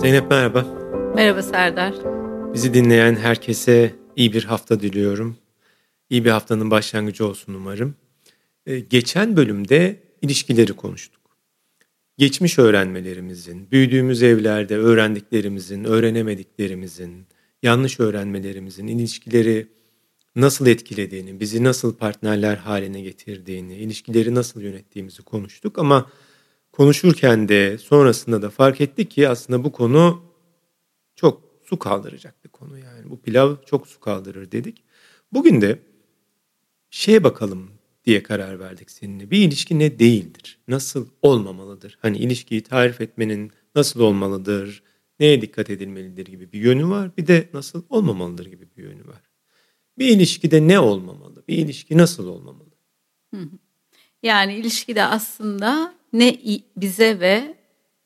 Zeynep merhaba. Merhaba Serdar. Bizi dinleyen herkese iyi bir hafta diliyorum. İyi bir haftanın başlangıcı olsun umarım. Ee, geçen bölümde ilişkileri konuştuk. Geçmiş öğrenmelerimizin, büyüdüğümüz evlerde öğrendiklerimizin, öğrenemediklerimizin, yanlış öğrenmelerimizin ilişkileri nasıl etkilediğini, bizi nasıl partnerler haline getirdiğini, ilişkileri nasıl yönettiğimizi konuştuk ama konuşurken de sonrasında da fark ettik ki aslında bu konu çok su kaldıracak bir konu yani. Bu pilav çok su kaldırır dedik. Bugün de şeye bakalım diye karar verdik seninle. Bir ilişki ne değildir? Nasıl olmamalıdır? Hani ilişkiyi tarif etmenin nasıl olmalıdır? Neye dikkat edilmelidir gibi bir yönü var. Bir de nasıl olmamalıdır gibi bir yönü var. Bir ilişkide ne olmamalı? Bir ilişki nasıl olmamalı? Yani ilişkide aslında ne bize ve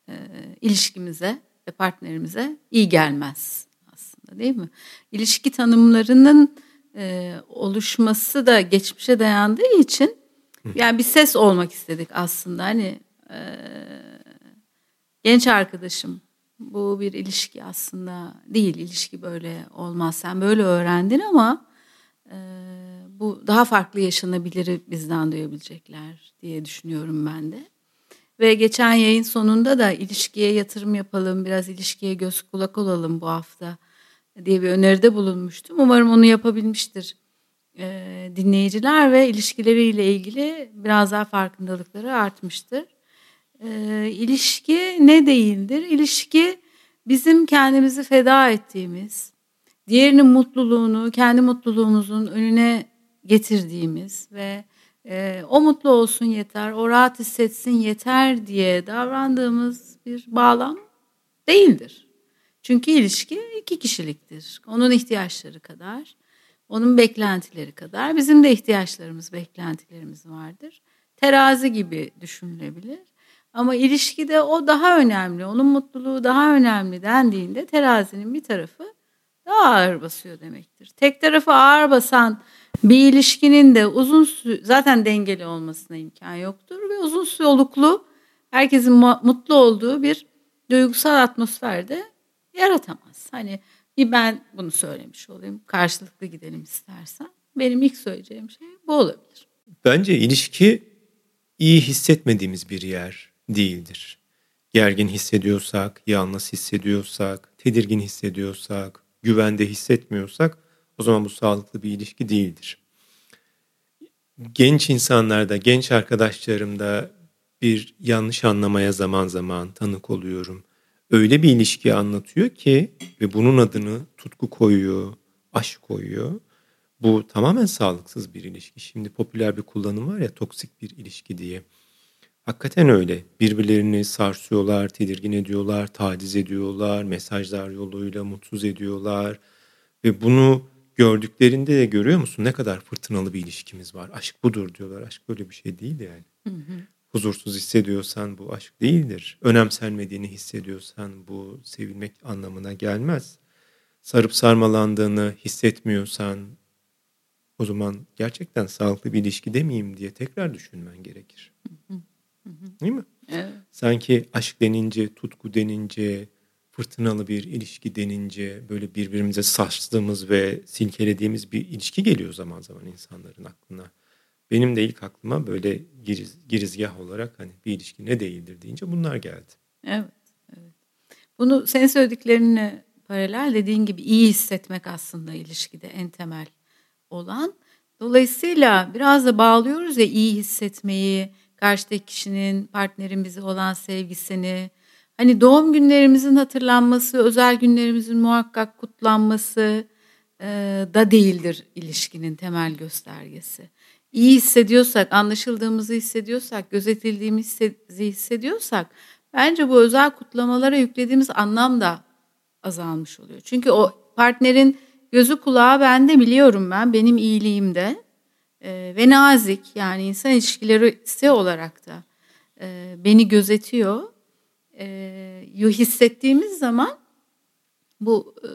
e, ilişkimize ve partnerimize iyi gelmez aslında değil mi? İlişki tanımlarının e, oluşması da geçmişe dayandığı için yani bir ses olmak istedik aslında hani e, genç arkadaşım bu bir ilişki aslında değil ilişki böyle olmaz sen böyle öğrendin ama e, bu daha farklı yaşanabilir bizden duyabilecekler diye düşünüyorum ben de. Ve geçen yayın sonunda da ilişkiye yatırım yapalım, biraz ilişkiye göz kulak olalım bu hafta diye bir öneride bulunmuştum. Umarım onu yapabilmiştir e, dinleyiciler ve ilişkileriyle ilgili biraz daha farkındalıkları artmıştır. E, ilişki ne değildir? İlişki bizim kendimizi feda ettiğimiz, diğerinin mutluluğunu kendi mutluluğumuzun önüne getirdiğimiz ve e, o mutlu olsun yeter, o rahat hissetsin yeter diye davrandığımız bir bağlam değildir. Çünkü ilişki iki kişiliktir. Onun ihtiyaçları kadar, onun beklentileri kadar bizim de ihtiyaçlarımız, beklentilerimiz vardır. Terazi gibi düşünülebilir. Ama ilişkide o daha önemli, onun mutluluğu daha önemli dendiğinde terazinin bir tarafı daha ağır basıyor demektir. Tek tarafı ağır basan bir ilişkinin de uzun zaten dengeli olmasına imkan yoktur ve uzun soluklu herkesin mutlu olduğu bir duygusal atmosferde yaratamaz. Hani bir ben bunu söylemiş olayım. Karşılıklı gidelim istersen. Benim ilk söyleyeceğim şey bu olabilir. Bence ilişki iyi hissetmediğimiz bir yer değildir. Gergin hissediyorsak, yalnız hissediyorsak, tedirgin hissediyorsak, güvende hissetmiyorsak o zaman bu sağlıklı bir ilişki değildir. Genç insanlarda, genç arkadaşlarımda bir yanlış anlamaya zaman zaman tanık oluyorum. Öyle bir ilişki anlatıyor ki ve bunun adını tutku koyuyor, aşk koyuyor. Bu tamamen sağlıksız bir ilişki. Şimdi popüler bir kullanım var ya toksik bir ilişki diye. Hakikaten öyle. Birbirlerini sarsıyorlar, tedirgin ediyorlar, taciz ediyorlar, mesajlar yoluyla mutsuz ediyorlar. Ve bunu gördüklerinde de görüyor musun ne kadar fırtınalı bir ilişkimiz var. Aşk budur diyorlar. Aşk böyle bir şey değil yani. Hı hı. Huzursuz hissediyorsan bu aşk değildir. Önemsenmediğini hissediyorsan bu sevilmek anlamına gelmez. Sarıp sarmalandığını hissetmiyorsan o zaman gerçekten sağlıklı bir ilişki demeyeyim diye tekrar düşünmen gerekir. Hı hı. Değil mi? Evet. Sanki aşk denince, tutku denince, fırtınalı bir ilişki denince böyle birbirimize saçtığımız ve silkelediğimiz bir ilişki geliyor zaman zaman insanların aklına. Benim de ilk aklıma böyle giriz, girizgah olarak hani bir ilişki ne değildir deyince bunlar geldi. Evet, evet. Bunu senin söylediklerine paralel dediğin gibi iyi hissetmek aslında ilişkide en temel olan. Dolayısıyla biraz da bağlıyoruz ya iyi hissetmeyi, karşıdaki kişinin, partnerin bize olan sevgisini, hani doğum günlerimizin hatırlanması, özel günlerimizin muhakkak kutlanması e, da değildir ilişkinin temel göstergesi. İyi hissediyorsak, anlaşıldığımızı hissediyorsak, gözetildiğimizi hissediyorsak bence bu özel kutlamalara yüklediğimiz anlam da azalmış oluyor. Çünkü o partnerin gözü kulağı bende biliyorum ben, benim iyiliğimde e, ve nazik yani insan ilişkileri olarak da e, beni gözetiyor. E, hissettiğimiz zaman bu e,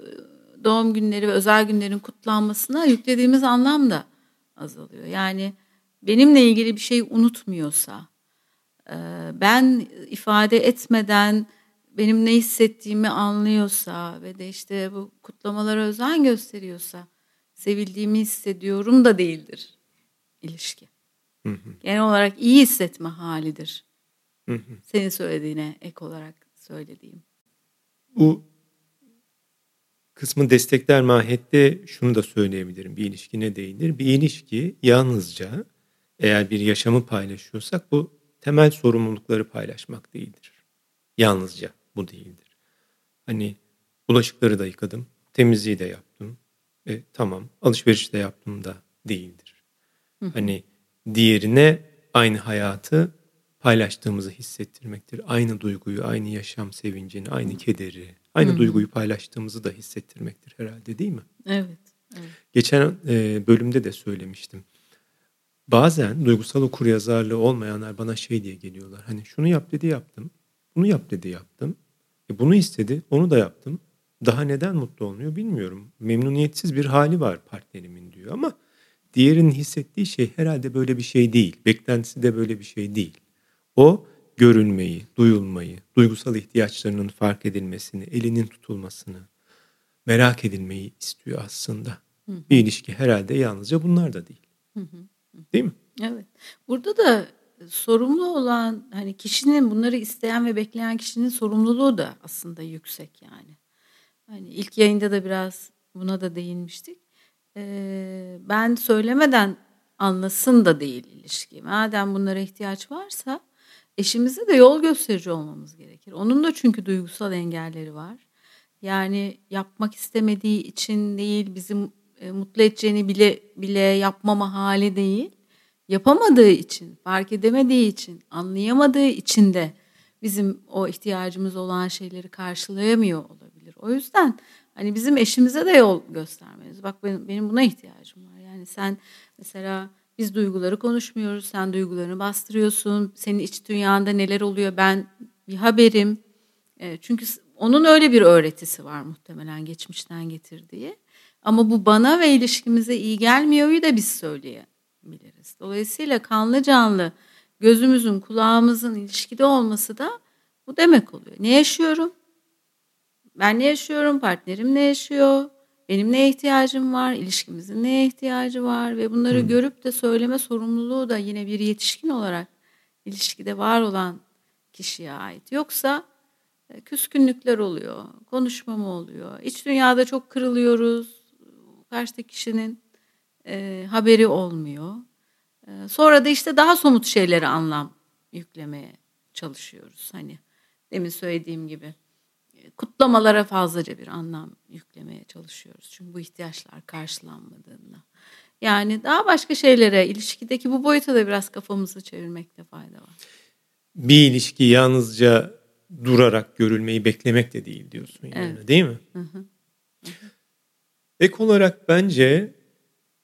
doğum günleri ve özel günlerin kutlanmasına yüklediğimiz anlam da azalıyor. Yani benimle ilgili bir şey unutmuyorsa, e, ben ifade etmeden benim ne hissettiğimi anlıyorsa ve de işte bu kutlamalara özen gösteriyorsa sevildiğimi hissediyorum da değildir ilişki. Hı hı. Genel olarak iyi hissetme halidir. Hı hı. Senin söylediğine ek olarak söylediğim. Bu kısmı destekler mahiyette şunu da söyleyebilirim. Bir ilişki ne değildir? Bir ilişki yalnızca eğer bir yaşamı paylaşıyorsak bu temel sorumlulukları paylaşmak değildir. Yalnızca bu değildir. Hani bulaşıkları da yıkadım, temizliği de yaptım. E, tamam, alışveriş de yaptım da değildir. Hani diğerine aynı hayatı paylaştığımızı hissettirmektir. Aynı duyguyu, aynı yaşam sevincini, aynı kederi, aynı Hı-hı. duyguyu paylaştığımızı da hissettirmektir herhalde değil mi? Evet. evet. Geçen e, bölümde de söylemiştim. Bazen duygusal okur yazarlığı olmayanlar bana şey diye geliyorlar. Hani şunu yap dedi yaptım. Bunu yap dedi yaptım. E bunu istedi onu da yaptım. Daha neden mutlu olmuyor bilmiyorum. Memnuniyetsiz bir hali var partnerimin diyor ama diğerinin hissettiği şey herhalde böyle bir şey değil. Beklentisi de böyle bir şey değil. O görülmeyi, duyulmayı, duygusal ihtiyaçlarının fark edilmesini, elinin tutulmasını, merak edilmeyi istiyor aslında. Hı hı. Bir ilişki herhalde yalnızca bunlar da değil. Hı hı. Değil mi? Evet. Burada da sorumlu olan hani kişinin bunları isteyen ve bekleyen kişinin sorumluluğu da aslında yüksek yani. Hani ilk yayında da biraz buna da değinmiştik. Ben söylemeden anlasın da değil ilişki. Madem bunlara ihtiyaç varsa eşimize de yol gösterici olmamız gerekir. Onun da çünkü duygusal engelleri var. Yani yapmak istemediği için değil, bizi e, mutlu edeceğini bile bile yapmama hali değil. Yapamadığı için, fark edemediği için, anlayamadığı için de bizim o ihtiyacımız olan şeyleri karşılayamıyor olabilir. O yüzden hani bizim eşimize de yol göstermeliyiz. Bak benim, benim buna ihtiyacım var. Yani sen mesela biz duyguları konuşmuyoruz. Sen duygularını bastırıyorsun. Senin iç dünyanda neler oluyor ben bir haberim. E, çünkü onun öyle bir öğretisi var muhtemelen geçmişten getirdiği. Ama bu bana ve ilişkimize iyi gelmiyoryu da biz söyleyebiliriz. Dolayısıyla kanlı canlı gözümüzün kulağımızın ilişkide olması da bu demek oluyor. Ne yaşıyorum? Ben ne yaşıyorum? Partnerim ne yaşıyor? Benim neye ihtiyacım var? İlişkimizin neye ihtiyacı var? Ve bunları hmm. görüp de söyleme sorumluluğu da yine bir yetişkin olarak ilişkide var olan kişiye ait. Yoksa e, küskünlükler oluyor, konuşma mı oluyor? İç dünyada çok kırılıyoruz. Karşıdaki kişinin e, haberi olmuyor. E, sonra da işte daha somut şeylere anlam yüklemeye çalışıyoruz. Hani demin söylediğim gibi kutlamalara fazlaca bir anlam yüklemeye çalışıyoruz. Çünkü bu ihtiyaçlar karşılanmadığında. Yani daha başka şeylere, ilişkideki bu boyuta da biraz kafamızı çevirmekte fayda var. Bir ilişki yalnızca durarak görülmeyi beklemek de değil diyorsun yani evet. değil mi? Hı hı. Ek olarak bence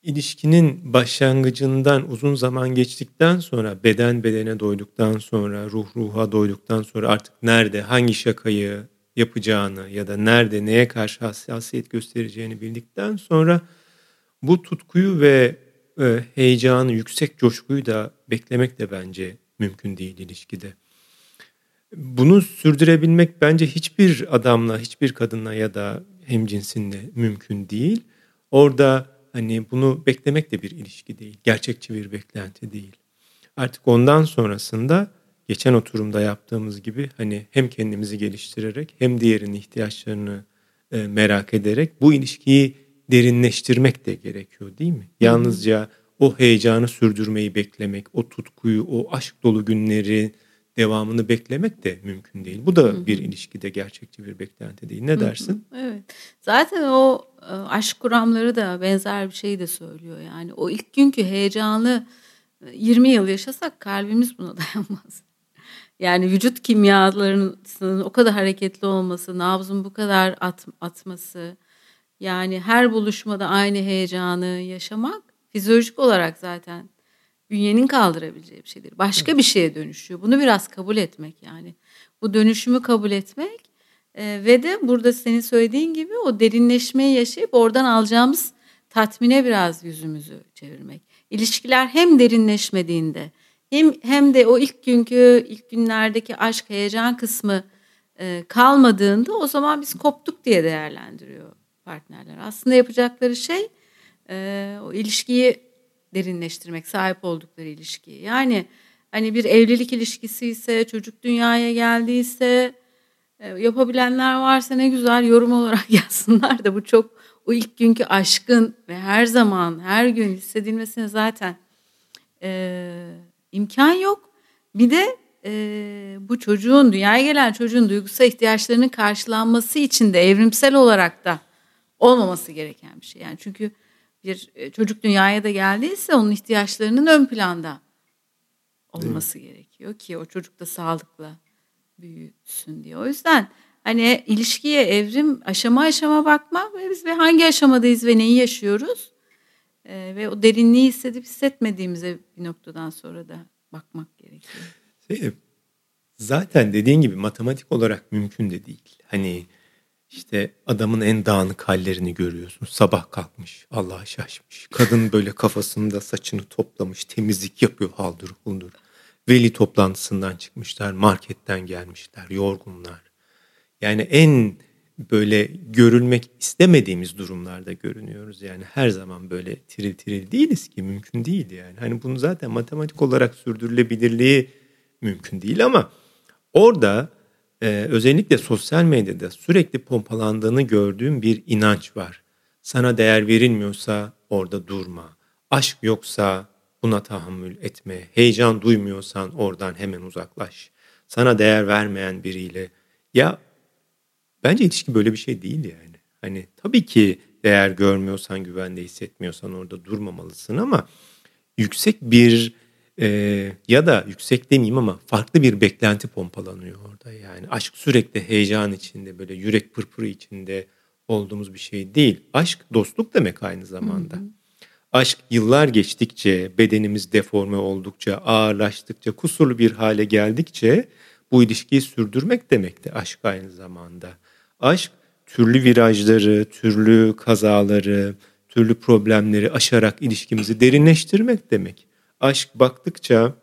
ilişkinin başlangıcından uzun zaman geçtikten sonra beden bedene doyduktan sonra ruh ruha doyduktan sonra artık nerede hangi şakayı yapacağını ya da nerede neye karşı hassasiyet göstereceğini bildikten sonra bu tutkuyu ve e, heyecanı, yüksek coşkuyu da beklemek de bence mümkün değil ilişkide. Bunu sürdürebilmek bence hiçbir adamla, hiçbir kadınla ya da hemcinsinle mümkün değil. Orada hani bunu beklemek de bir ilişki değil, gerçekçi bir beklenti değil. Artık ondan sonrasında geçen oturumda yaptığımız gibi hani hem kendimizi geliştirerek hem diğerinin ihtiyaçlarını e, merak ederek bu ilişkiyi derinleştirmek de gerekiyor değil mi? Yalnızca o heyecanı sürdürmeyi beklemek, o tutkuyu, o aşk dolu günleri devamını beklemek de mümkün değil. Bu da Hı-hı. bir ilişkide gerçekçi bir beklenti değil. Ne dersin? Hı-hı. Evet. Zaten o e, aşk kuramları da benzer bir şey de söylüyor. Yani o ilk günkü heyecanı 20 e, yıl yaşasak kalbimiz buna dayanmaz. Yani vücut kimyalarının o kadar hareketli olması, nabzın bu kadar at, atması, yani her buluşmada aynı heyecanı yaşamak fizyolojik olarak zaten bünyenin kaldırabileceği bir şeydir. Başka bir şeye dönüşüyor. Bunu biraz kabul etmek yani. Bu dönüşümü kabul etmek e, ve de burada senin söylediğin gibi o derinleşmeyi yaşayıp oradan alacağımız tatmine biraz yüzümüzü çevirmek. İlişkiler hem derinleşmediğinde hem, hem de o ilk günkü ilk günlerdeki aşk heyecan kısmı e, kalmadığında o zaman biz koptuk diye değerlendiriyor partnerler. Aslında yapacakları şey e, o ilişkiyi derinleştirmek, sahip oldukları ilişkiyi. Yani hani bir evlilik ilişkisi ise, çocuk dünyaya geldiyse, e, yapabilenler varsa ne güzel yorum olarak yazsınlar da bu çok o ilk günkü aşkın ve her zaman, her gün hissedilmesine zaten e, imkan yok. Bir de e, bu çocuğun, dünyaya gelen çocuğun duygusal ihtiyaçlarının karşılanması için de evrimsel olarak da olmaması gereken bir şey. Yani çünkü bir e, çocuk dünyaya da geldiyse onun ihtiyaçlarının ön planda olması gerekiyor ki o çocuk da sağlıklı büyüsün diye. O yüzden hani ilişkiye evrim aşama aşama bakmak ve biz ve hangi aşamadayız ve neyi yaşıyoruz ee, ve o derinliği hissedip hissetmediğimize bir noktadan sonra da bakmak gerekiyor. Şey, zaten dediğin gibi matematik olarak mümkün de değil. Hani işte adamın en dağınık hallerini görüyorsun. Sabah kalkmış, Allah'a şaşmış. Kadın böyle kafasında saçını toplamış, temizlik yapıyor haldır huldur. Veli toplantısından çıkmışlar, marketten gelmişler, yorgunlar. Yani en böyle görülmek istemediğimiz durumlarda görünüyoruz. Yani her zaman böyle tiril tiril değiliz ki mümkün değil yani. Hani bunu zaten matematik olarak sürdürülebilirliği mümkün değil ama orada e, özellikle sosyal medyada sürekli pompalandığını gördüğüm bir inanç var. Sana değer verilmiyorsa orada durma. Aşk yoksa buna tahammül etme. Heyecan duymuyorsan oradan hemen uzaklaş. Sana değer vermeyen biriyle ya bence ilişki böyle bir şey değil yani. Hani tabii ki değer görmüyorsan, güvende hissetmiyorsan orada durmamalısın ama yüksek bir e, ya da yüksek demeyeyim ama farklı bir beklenti pompalanıyor orada. Yani aşk sürekli heyecan içinde böyle yürek pırpırı içinde olduğumuz bir şey değil. Aşk dostluk demek aynı zamanda. Hı hı. Aşk yıllar geçtikçe, bedenimiz deforme oldukça, ağırlaştıkça, kusurlu bir hale geldikçe bu ilişkiyi sürdürmek demekti aşk aynı zamanda. Aşk türlü virajları, türlü kazaları, türlü problemleri aşarak ilişkimizi derinleştirmek demek. Aşk baktıkça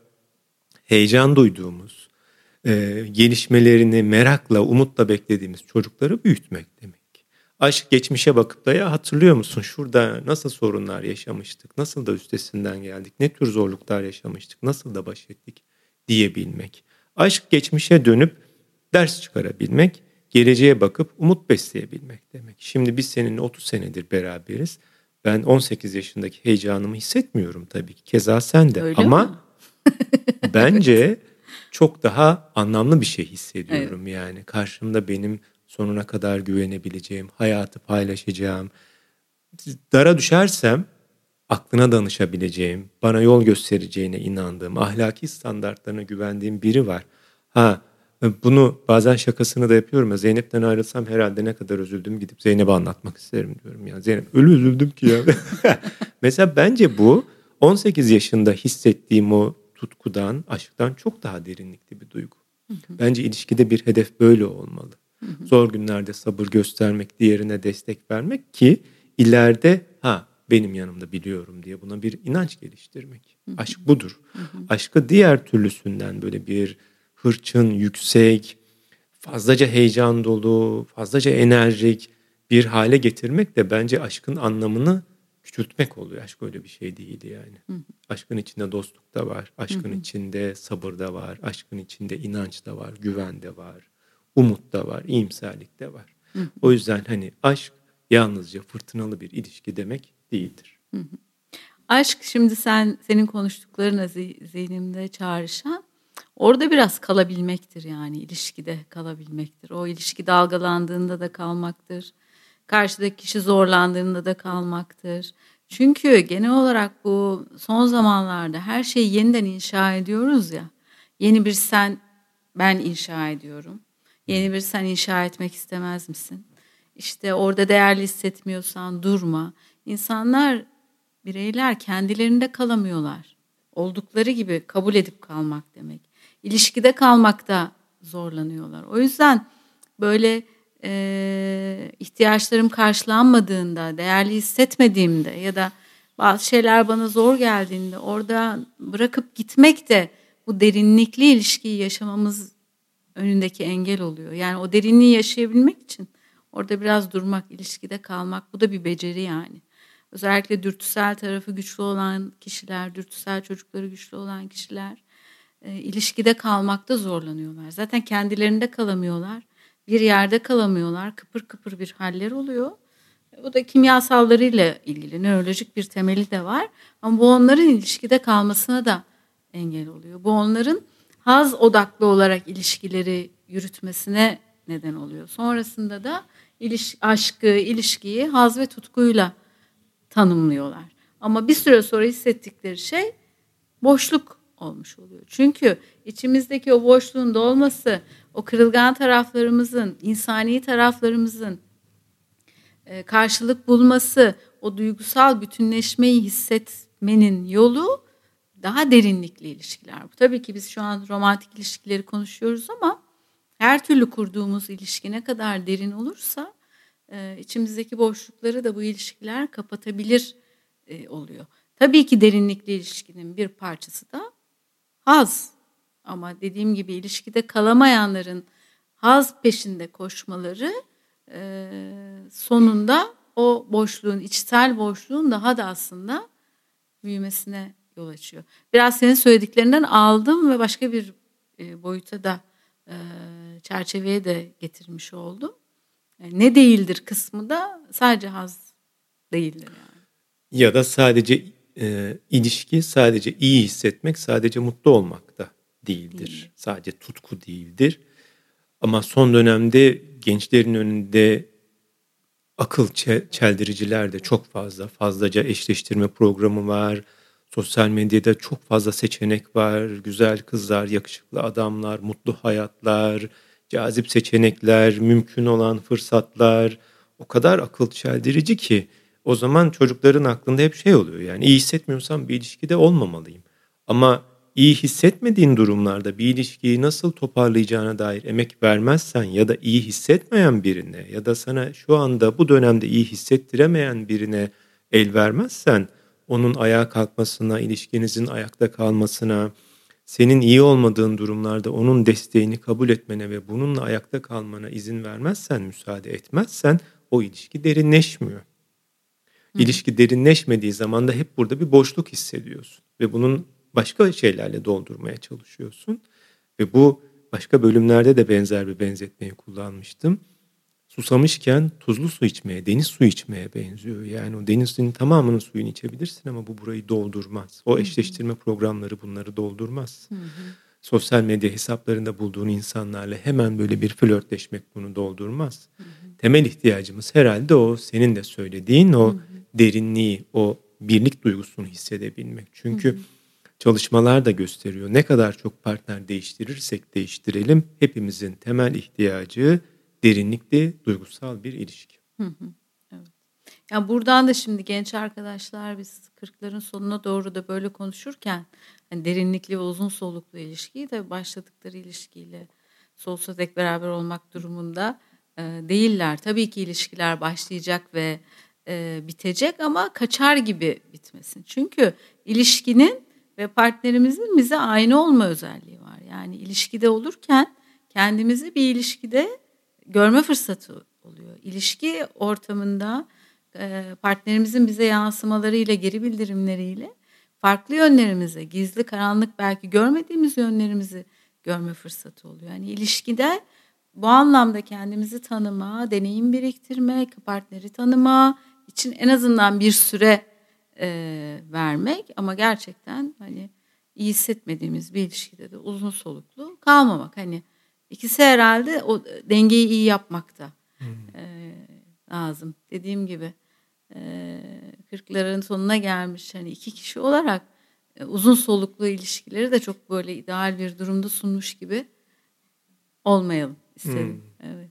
heyecan duyduğumuz, e, gelişmelerini merakla, umutla beklediğimiz çocukları büyütmek demek. Aşk geçmişe bakıp da ya hatırlıyor musun şurada nasıl sorunlar yaşamıştık, nasıl da üstesinden geldik, ne tür zorluklar yaşamıştık, nasıl da baş ettik diyebilmek. Aşk geçmişe dönüp ders çıkarabilmek, geleceğe bakıp umut besleyebilmek demek. Şimdi biz seninle 30 senedir beraberiz. Ben 18 yaşındaki heyecanımı hissetmiyorum tabii ki. Keza sen de. Öyle Ama bence çok daha anlamlı bir şey hissediyorum evet. yani. Karşımda benim sonuna kadar güvenebileceğim, hayatı paylaşacağım. Dara düşersem aklına danışabileceğim, bana yol göstereceğine inandığım, ahlaki standartlarına güvendiğim biri var. Ha bunu bazen şakasını da yapıyorum ya Zeynep'ten ayrılsam herhalde ne kadar üzüldüm gidip Zeynep'e anlatmak isterim diyorum ya. Zeynep öyle üzüldüm ki ya. Mesela bence bu 18 yaşında hissettiğim o tutkudan, aşktan çok daha derinlikli bir duygu. Bence ilişkide bir hedef böyle olmalı. Zor günlerde sabır göstermek, diğerine destek vermek ki ileride ha benim yanımda biliyorum diye buna bir inanç geliştirmek. Aşk budur. Aşkı diğer türlüsünden böyle bir hırçın, yüksek, fazlaca heyecan dolu, fazlaca enerjik bir hale getirmek de bence aşkın anlamını küçültmek oluyor. Aşk öyle bir şey değil yani. Hı hı. Aşkın içinde dostluk da var. Aşkın hı hı. içinde sabır da var. Aşkın içinde inanç da var. Güven de var. Umut da var. iyimserlik de var. Hı hı. O yüzden hani aşk yalnızca fırtınalı bir ilişki demek değildir. Hı hı. Aşk şimdi sen senin konuştuklarına zihnimde çağrışan Orada biraz kalabilmektir yani ilişkide kalabilmektir. O ilişki dalgalandığında da kalmaktır. Karşıdaki kişi zorlandığında da kalmaktır. Çünkü genel olarak bu son zamanlarda her şeyi yeniden inşa ediyoruz ya. Yeni bir sen ben inşa ediyorum. Yeni bir sen inşa etmek istemez misin? İşte orada değerli hissetmiyorsan durma. İnsanlar, bireyler kendilerinde kalamıyorlar. Oldukları gibi kabul edip kalmak demek ilişkide kalmakta zorlanıyorlar. O yüzden böyle e, ihtiyaçlarım karşılanmadığında, değerli hissetmediğimde ya da bazı şeyler bana zor geldiğinde orada bırakıp gitmek de bu derinlikli ilişkiyi yaşamamız önündeki engel oluyor. Yani o derinliği yaşayabilmek için orada biraz durmak, ilişkide kalmak bu da bir beceri yani. Özellikle dürtüsel tarafı güçlü olan kişiler, dürtüsel çocukları güçlü olan kişiler e, ilişkide kalmakta zorlanıyorlar. Zaten kendilerinde kalamıyorlar. Bir yerde kalamıyorlar. Kıpır kıpır bir haller oluyor. Bu da kimyasallarıyla ilgili nörolojik bir temeli de var. Ama bu onların ilişkide kalmasına da engel oluyor. Bu onların haz odaklı olarak ilişkileri yürütmesine neden oluyor. Sonrasında da iliş, aşkı, ilişkiyi haz ve tutkuyla tanımlıyorlar. Ama bir süre sonra hissettikleri şey boşluk olmuş oluyor. Çünkü içimizdeki o boşluğun dolması, o kırılgan taraflarımızın, insani taraflarımızın e, karşılık bulması, o duygusal bütünleşmeyi hissetmenin yolu daha derinlikli ilişkiler. Bu tabii ki biz şu an romantik ilişkileri konuşuyoruz ama her türlü kurduğumuz ilişki ne kadar derin olursa e, içimizdeki boşlukları da bu ilişkiler kapatabilir e, oluyor. Tabii ki derinlikli ilişkinin bir parçası da haz. Ama dediğim gibi ilişkide kalamayanların haz peşinde koşmaları e, sonunda o boşluğun, içsel boşluğun daha da aslında büyümesine yol açıyor. Biraz senin söylediklerinden aldım ve başka bir e, boyuta da e, çerçeveye de getirmiş oldum. Yani ne değildir kısmı da sadece haz değildir yani. Ya da sadece e, ilişki sadece iyi hissetmek, sadece mutlu olmak da değildir. Değil. Sadece tutku değildir. Ama son dönemde gençlerin önünde akıl çeldiriciler de çok fazla. Fazlaca eşleştirme programı var. Sosyal medyada çok fazla seçenek var. Güzel kızlar, yakışıklı adamlar, mutlu hayatlar, cazip seçenekler, mümkün olan fırsatlar. O kadar akıl çeldirici ki o zaman çocukların aklında hep şey oluyor. Yani iyi hissetmiyorsam bir ilişkide olmamalıyım. Ama iyi hissetmediğin durumlarda bir ilişkiyi nasıl toparlayacağına dair emek vermezsen ya da iyi hissetmeyen birine ya da sana şu anda bu dönemde iyi hissettiremeyen birine el vermezsen onun ayağa kalkmasına, ilişkinizin ayakta kalmasına, senin iyi olmadığın durumlarda onun desteğini kabul etmene ve bununla ayakta kalmana izin vermezsen, müsaade etmezsen o ilişki derinleşmiyor. İlişki derinleşmediği zaman da hep burada bir boşluk hissediyorsun ve bunun başka şeylerle doldurmaya çalışıyorsun. Ve bu başka bölümlerde de benzer bir benzetmeyi kullanmıştım. Susamışken tuzlu su içmeye, deniz suyu içmeye benziyor. Yani o deniz suyunun tamamının suyunu içebilirsin ama bu burayı doldurmaz. O eşleştirme programları bunları doldurmaz. Hı hı. Sosyal medya hesaplarında bulduğun insanlarla hemen böyle bir flörtleşmek bunu doldurmaz. Hı hı. Temel ihtiyacımız herhalde o senin de söylediğin o hı hı. Derinliği, o birlik duygusunu hissedebilmek. Çünkü hı hı Çalışmalar da gösteriyor. Ne kadar çok partner değiştirirsek değiştirelim hepimizin temel ihtiyacı derinlikli duygusal bir ilişki. Hı hı, evet. Ya buradan da şimdi genç arkadaşlar biz 40'ların sonuna doğru da böyle konuşurken hani derinlikli ve uzun soluklu ilişkiyi de başladıkları ilişkiyle sonsuza dek beraber olmak durumunda değiller. Tabii ki ilişkiler başlayacak ve e, bitecek ama kaçar gibi bitmesin. Çünkü ilişkinin ve partnerimizin bize aynı olma özelliği var. Yani ilişkide olurken kendimizi bir ilişkide görme fırsatı oluyor. İlişki ortamında e, partnerimizin bize yansımalarıyla, geri bildirimleriyle farklı yönlerimizi, gizli, karanlık belki görmediğimiz yönlerimizi görme fırsatı oluyor. Yani ilişkide bu anlamda kendimizi tanıma, deneyim biriktirme, partneri tanıma için en azından bir süre e, vermek ama gerçekten hani iyi hissetmediğimiz bir ilişkide de uzun soluklu kalmamak. Hani ikisi herhalde o dengeyi iyi yapmakta hmm. e, lazım. Dediğim gibi kırkların e, sonuna gelmiş hani iki kişi olarak e, uzun soluklu ilişkileri de çok böyle ideal bir durumda sunmuş gibi olmayalım istedim. Hmm. Evet.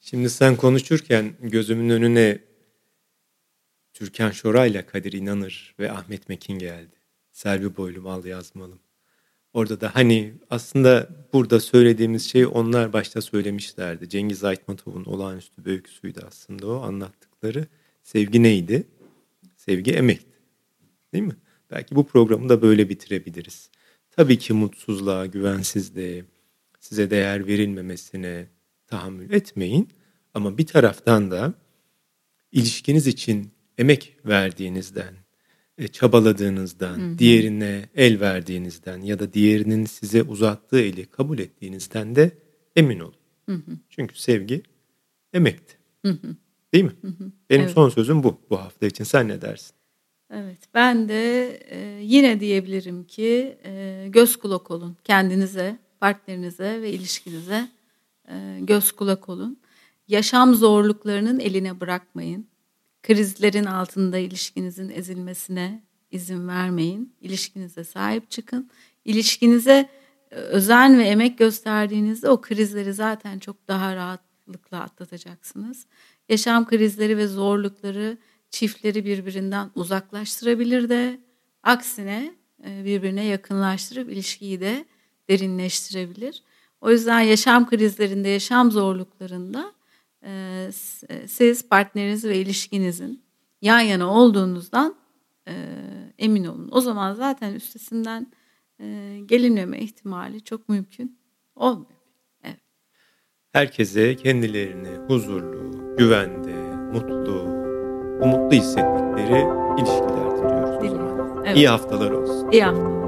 Şimdi sen konuşurken gözümün önüne Türkan Şoray ile Kadir İnanır ve Ahmet Mekin geldi. Selvi Boylum al yazmalım. Orada da hani aslında burada söylediğimiz şey onlar başta söylemişlerdi. Cengiz Aytmatov'un olağanüstü öyküsüydü aslında o anlattıkları. Sevgi neydi? Sevgi emekti. Değil mi? Belki bu programı da böyle bitirebiliriz. Tabii ki mutsuzluğa, güvensizliğe, size değer verilmemesine tahammül etmeyin. Ama bir taraftan da ilişkiniz için emek verdiğinizden, e, çabaladığınızdan, hı hı. diğerine el verdiğinizden ya da diğerinin size uzattığı eli kabul ettiğinizden de emin olun. Hı hı. Çünkü sevgi emekti. Hı hı. Değil mi? Hı hı. Benim evet. son sözüm bu bu hafta için. Sen ne dersin? Evet, ben de e, yine diyebilirim ki e, göz kulak olun kendinize, partnerinize ve ilişkinize e, göz kulak olun. Yaşam zorluklarının eline bırakmayın. Krizlerin altında ilişkinizin ezilmesine izin vermeyin. İlişkinize sahip çıkın. İlişkinize e, özen ve emek gösterdiğinizde o krizleri zaten çok daha rahatlıkla atlatacaksınız. Yaşam krizleri ve zorlukları çiftleri birbirinden uzaklaştırabilir de aksine e, birbirine yakınlaştırıp ilişkiyi de derinleştirebilir. O yüzden yaşam krizlerinde, yaşam zorluklarında e, e, siz partneriniz ve ilişkinizin yan yana olduğunuzdan emin olun. O zaman zaten üstesinden gelinmeme ihtimali çok mümkün olmuyor. Evet. Herkese kendilerini huzurlu, güvende, mutlu, umutlu hissettikleri ilişkiler diliyoruz. Diliyorum. Evet. İyi haftalar olsun. İyi haftalar.